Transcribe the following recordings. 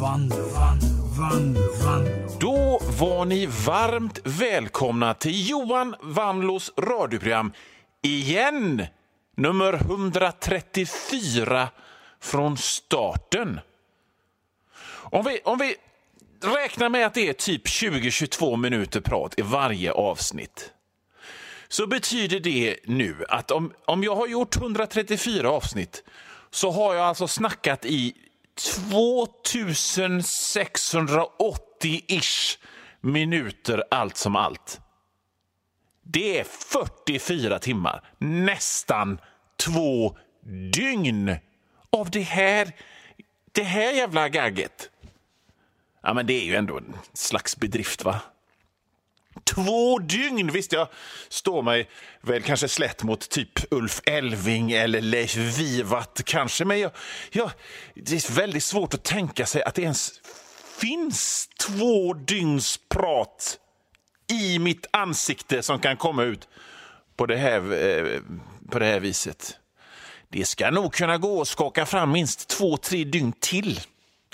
Vando, vando, vando, Då var ni varmt välkomna till Johan Vanlos radioprogram igen. Nummer 134 från starten. Om vi, om vi räknar med att det är typ 20-22 minuter prat i varje avsnitt så betyder det nu att om, om jag har gjort 134 avsnitt så har jag alltså snackat i 2680-ish minuter allt som allt. Det är 44 timmar, nästan två dygn av det här, det här jävla gagget. Ja, men det är ju ändå en slags bedrift, va? Två dygn! Visst, jag står mig väl kanske slätt mot typ Ulf Elving eller Leif Vivat kanske, men jag, jag, det är väldigt svårt att tänka sig att det ens finns två dygns prat i mitt ansikte som kan komma ut på det här, eh, på det här viset. Det ska nog kunna gå att skaka fram minst två, tre dygn till.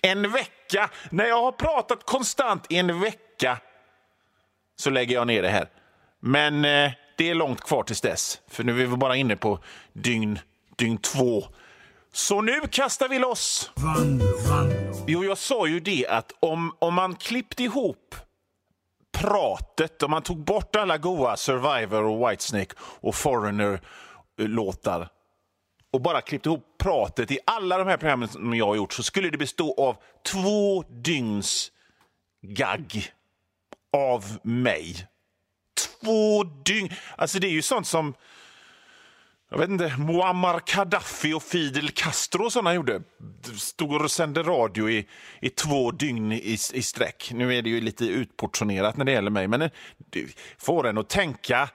En vecka! När jag har pratat konstant i en vecka så lägger jag ner det här. Men eh, det är långt kvar tills dess, för nu är vi bara inne på dygn, dygn två. Så nu kastar vi loss! Jo, jag sa ju det att om, om man klippte ihop pratet, om man tog bort alla goa Survivor och Whitesnake och Foreigner-låtar och bara klippte ihop pratet i alla de här programmen som jag har gjort så skulle det bestå av två dygns gagg av mig. Två dygn! Alltså det är ju sånt som jag vet inte, Muammar Gaddafi och Fidel Castro och såna gjorde. Stod och sände radio i, i två dygn i, i sträck. Nu är det ju lite utportionerat när det gäller mig, men eh, det får en att tänka.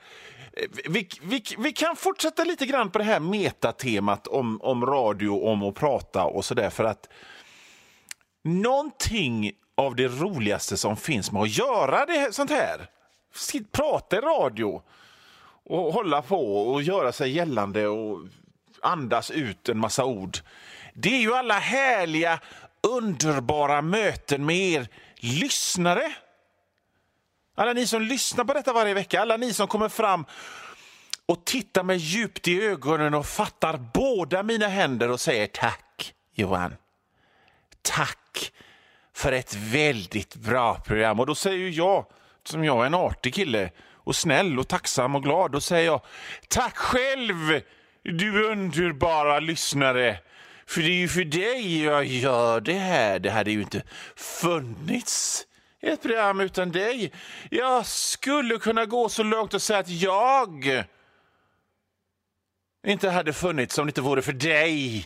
Eh, vi, vi, vi kan fortsätta lite grann på det här metatemat om, om radio, om att prata och sådär, för att någonting av det roligaste som finns med att göra det, sånt här, Sitt, prata i radio och hålla på och göra sig gällande och andas ut en massa ord. Det är ju alla härliga, underbara möten med er lyssnare. Alla ni som lyssnar på detta varje vecka, alla ni som kommer fram och tittar mig djupt i ögonen och fattar båda mina händer och säger tack, Johan. Tack för ett väldigt bra program. Och då säger jag, som jag är en artig kille, och snäll och tacksam och glad. Då säger jag tack själv, du underbara lyssnare. För det är ju för dig jag gör det här. Det hade ju inte funnits ett program utan dig. Jag skulle kunna gå så långt och säga att jag inte hade funnits om det inte vore för dig,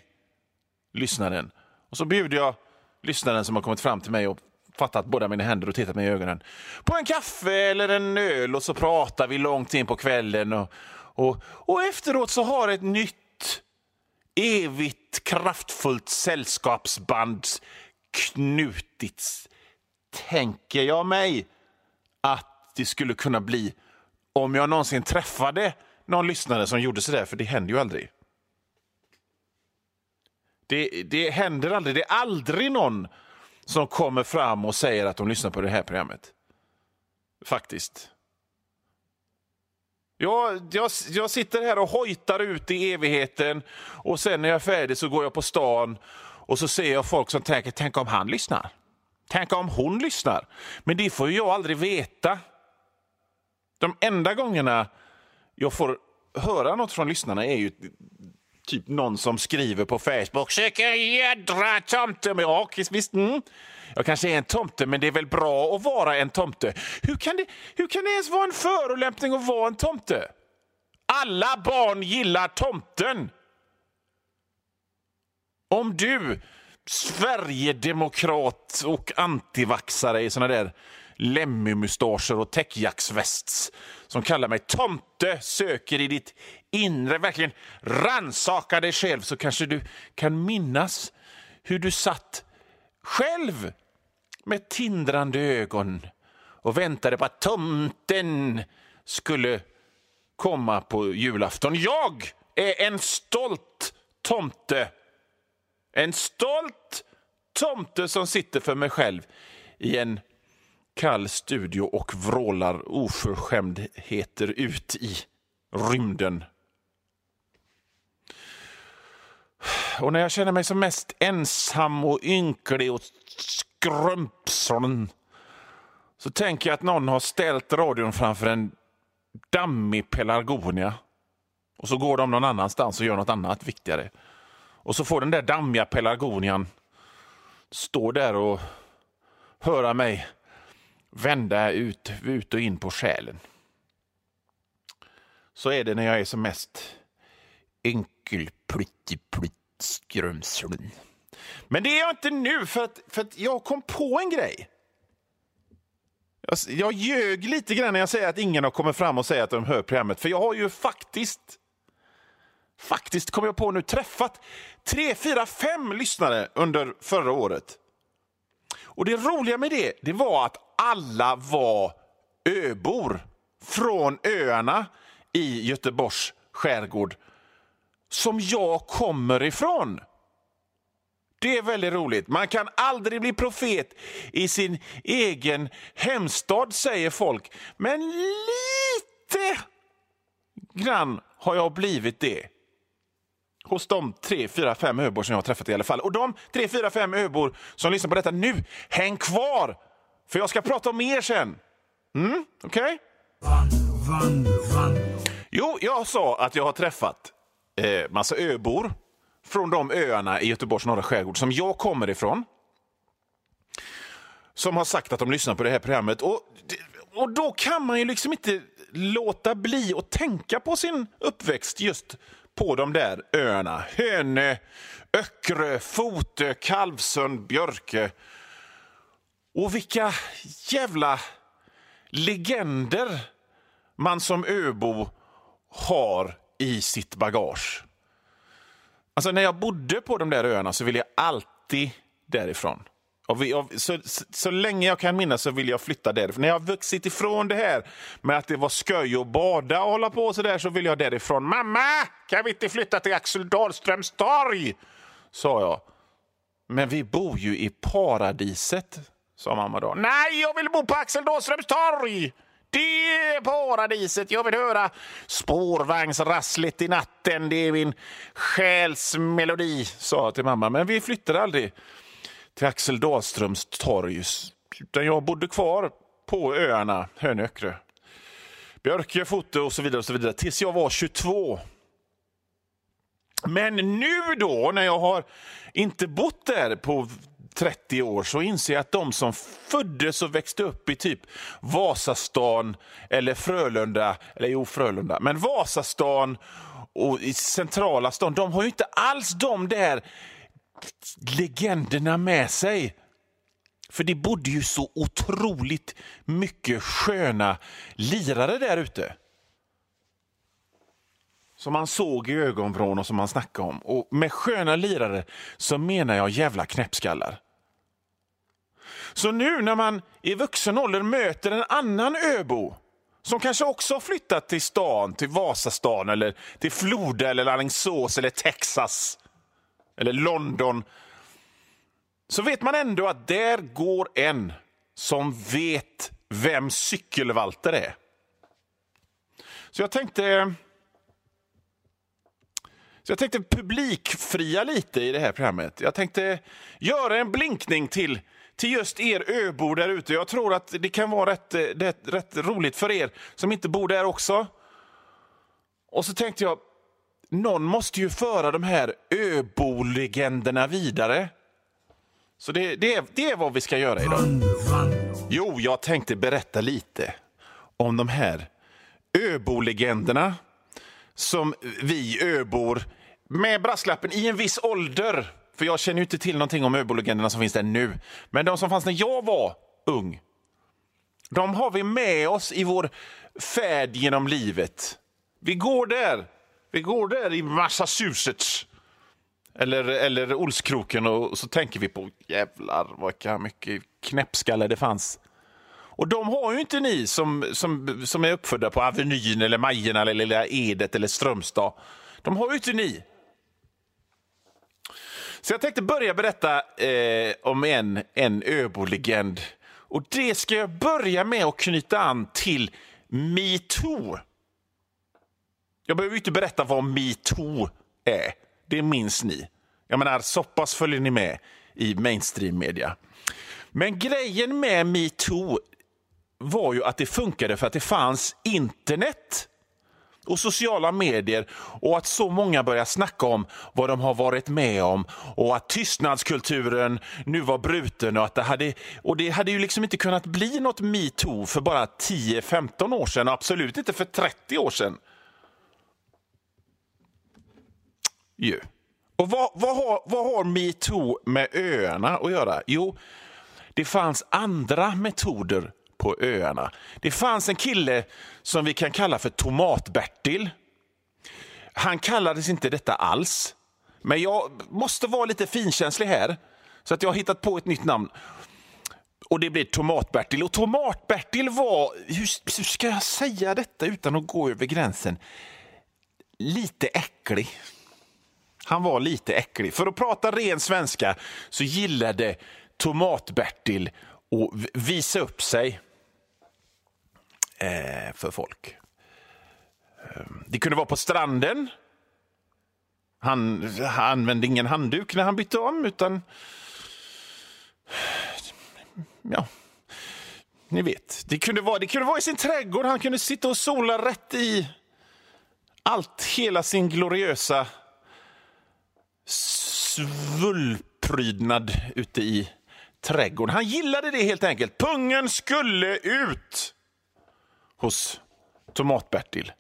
lyssnaren. Och så bjuder jag lyssnaren som har kommit fram till mig och fattat båda mina händer och tittat mig i ögonen på en kaffe eller en öl och så pratar vi långt in på kvällen och, och, och efteråt så har ett nytt evigt kraftfullt sällskapsband knutits, tänker jag mig att det skulle kunna bli om jag någonsin träffade någon lyssnare som gjorde sådär, för det händer ju aldrig. Det, det händer aldrig. Det är aldrig någon som kommer fram och säger att de lyssnar på det här programmet. Faktiskt. Jag, jag, jag sitter här och hojtar ut i evigheten och sen när jag är färdig så går jag på stan och så ser jag folk som tänker, tänk om han lyssnar. Tänk om hon lyssnar. Men det får jag aldrig veta. De enda gångerna jag får höra något från lyssnarna är ju typ någon som skriver på Facebook Söker jädra tomte!” med ja, visst, mm. Jag kanske är en tomte, men det är väl bra att vara en tomte. Hur kan det, hur kan det ens vara en förolämpning att vara en tomte? Alla barn gillar tomten. Om du, Sverigedemokrat och antivaxare i såna där Lemmy-mustascher och täckjacksvästs som kallar mig tomte söker i ditt inre. Verkligen ransaka dig själv så kanske du kan minnas hur du satt själv med tindrande ögon och väntade på att tomten skulle komma på julafton. Jag är en stolt tomte. En stolt tomte som sitter för mig själv i en kall studio och vrålar oförskämdheter ut i rymden. Och när jag känner mig som mest ensam och ynklig och skrumpsen så tänker jag att någon har ställt radion framför en dammig pelargonia och så går de någon annanstans och gör något annat viktigare. Och så får den där dammiga pelargonian stå där och höra mig vända ut, ut och in på själen. Så är det när jag är som mest enkel skrumslen. Men det är jag inte nu, för att, för att jag kom på en grej. Jag, jag ljög lite grann när jag säger att ingen har kommit fram och säger att de hör programmet, för jag har ju faktiskt faktiskt, kom jag på nu, träffat tre, fyra, fem lyssnare under förra året. Och det roliga med det, det var att alla var öbor från öarna i Göteborgs skärgård som jag kommer ifrån. Det är väldigt roligt. Man kan aldrig bli profet i sin egen hemstad, säger folk. Men lite grann har jag blivit det hos de tre, fyra, fem öbor som jag har träffat i alla fall. Och de tre, fyra, fem öbor som lyssnar på detta nu, häng kvar! För jag ska prata om er sen. Mm, okej? Okay? Jo, jag sa att jag har träffat eh, massa öbor från de öarna i Göteborgs norra skärgård som jag kommer ifrån. Som har sagt att de lyssnar på det här programmet. Och, och då kan man ju liksom inte låta bli att tänka på sin uppväxt just på de där öarna. Hönö, Öckerö, Fotö, Kalvsund, Björke. Och vilka jävla legender man som öbo har i sitt bagage. Alltså när jag bodde på de där öarna så ville jag alltid därifrån. Och vi, och så, så, så, länge jag kan minnas så vill jag flytta därifrån. När jag har vuxit ifrån det här med att det var sköj och bada och hålla på så där så vill jag därifrån. Mamma, kan vi inte flytta till Axel Dahlströms torg? Sa jag. Men vi bor ju i paradiset, sa mamma då. Nej, jag vill bo på Axel Dahlströms torg! Det är paradiset. Jag vill höra spårvagnsrasslet i natten. Det är min själs melodi, sa jag till mamma. Men vi flyttade aldrig till Axel Dahlströms torg. Utan jag bodde kvar på öarna Hönökrö, Björkö, Foto och så vidare och så vidare tills jag var 22. Men nu då, när jag har inte bott där på 30 år så inser jag att de som föddes och växte upp i typ Vasastan eller Frölunda, eller jo Frölunda, men Vasastan och i centrala stan, de har ju inte alls de där legenderna med sig. För det bodde ju så otroligt mycket sköna lirare där ute. Som man såg i ögonvrån och som man snackade om. Och med sköna lirare så menar jag jävla knäppskallar. Så nu när man i vuxen ålder möter en annan öbo som kanske också har flyttat till stan, till Vasastan, eller till Floda, eller Alingsås eller Texas eller London så vet man ändå att där går en som vet vem cykelvalter är. Så jag tänkte... Så jag tänkte publikfria lite i det här programmet. Jag tänkte göra en blinkning till, till just er öbor där ute. Jag tror att det kan vara rätt, eh, rätt, rätt roligt för er som inte bor där också. Och så tänkte jag, någon måste ju föra de här öbolegenderna vidare. Så det, det, det är vad vi ska göra idag. Jo, jag tänkte berätta lite om de här öbolegenderna som vi öbor med brasklappen i en viss ålder. För jag känner ju inte till någonting om öbolegenderna som finns där nu. Men de som fanns när jag var ung, de har vi med oss i vår färd genom livet. Vi går där vi går där i Massachusetts eller, eller Olskroken och så tänker vi på jävlar vad mycket knäppskallar det fanns. Och de har ju inte ni som, som, som är uppfödda på Avenyn eller Majerna eller Lilla Edet eller Strömstad. De har ju inte ni. Så jag tänkte börja berätta eh, om en, en Öbo-legend. Och det ska jag börja med att knyta an till metoo. Jag behöver inte berätta vad metoo är. Det minns ni. Jag menar, så pass följer ni med i mainstream-media. Men grejen med metoo var ju att det funkade för att det fanns internet och sociala medier och att så många börjar snacka om vad de har varit med om och att tystnadskulturen nu var bruten och att det hade, och det hade ju liksom inte kunnat bli något metoo för bara 10-15 år sedan och absolut inte för 30 år sedan. Ju. Och vad, vad, har, vad har metoo med öarna att göra? Jo, det fanns andra metoder på öarna. Det fanns en kille som vi kan kalla för Tomat-Bertil. Han kallades inte detta alls. Men jag måste vara lite finkänslig här, så att jag har hittat på ett nytt namn. Och det blir Tomat-Bertil. Och Tomat-Bertil var, hur, hur ska jag säga detta utan att gå över gränsen? Lite äcklig. Han var lite äcklig. För att prata ren svenska så gillade Tomat-Bertil att visa upp sig eh, för folk. Ehm, det kunde vara på stranden. Han, han använde ingen handduk när han bytte om, utan... Ja, ni vet. Det kunde, vara, det kunde vara i sin trädgård. Han kunde sitta och sola rätt i allt, hela sin gloriösa svullprydnad ute i trädgården. Han gillade det helt enkelt. Pungen skulle ut hos Tomat-Bertil.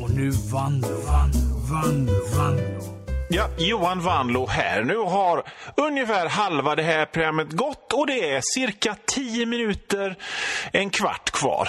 Och nu Vanlo, Vanlo, Vanlo, Vanlo. Ja, Johan Vanlo här. Nu har ungefär halva det här programmet gått och det är cirka tio minuter, en kvart kvar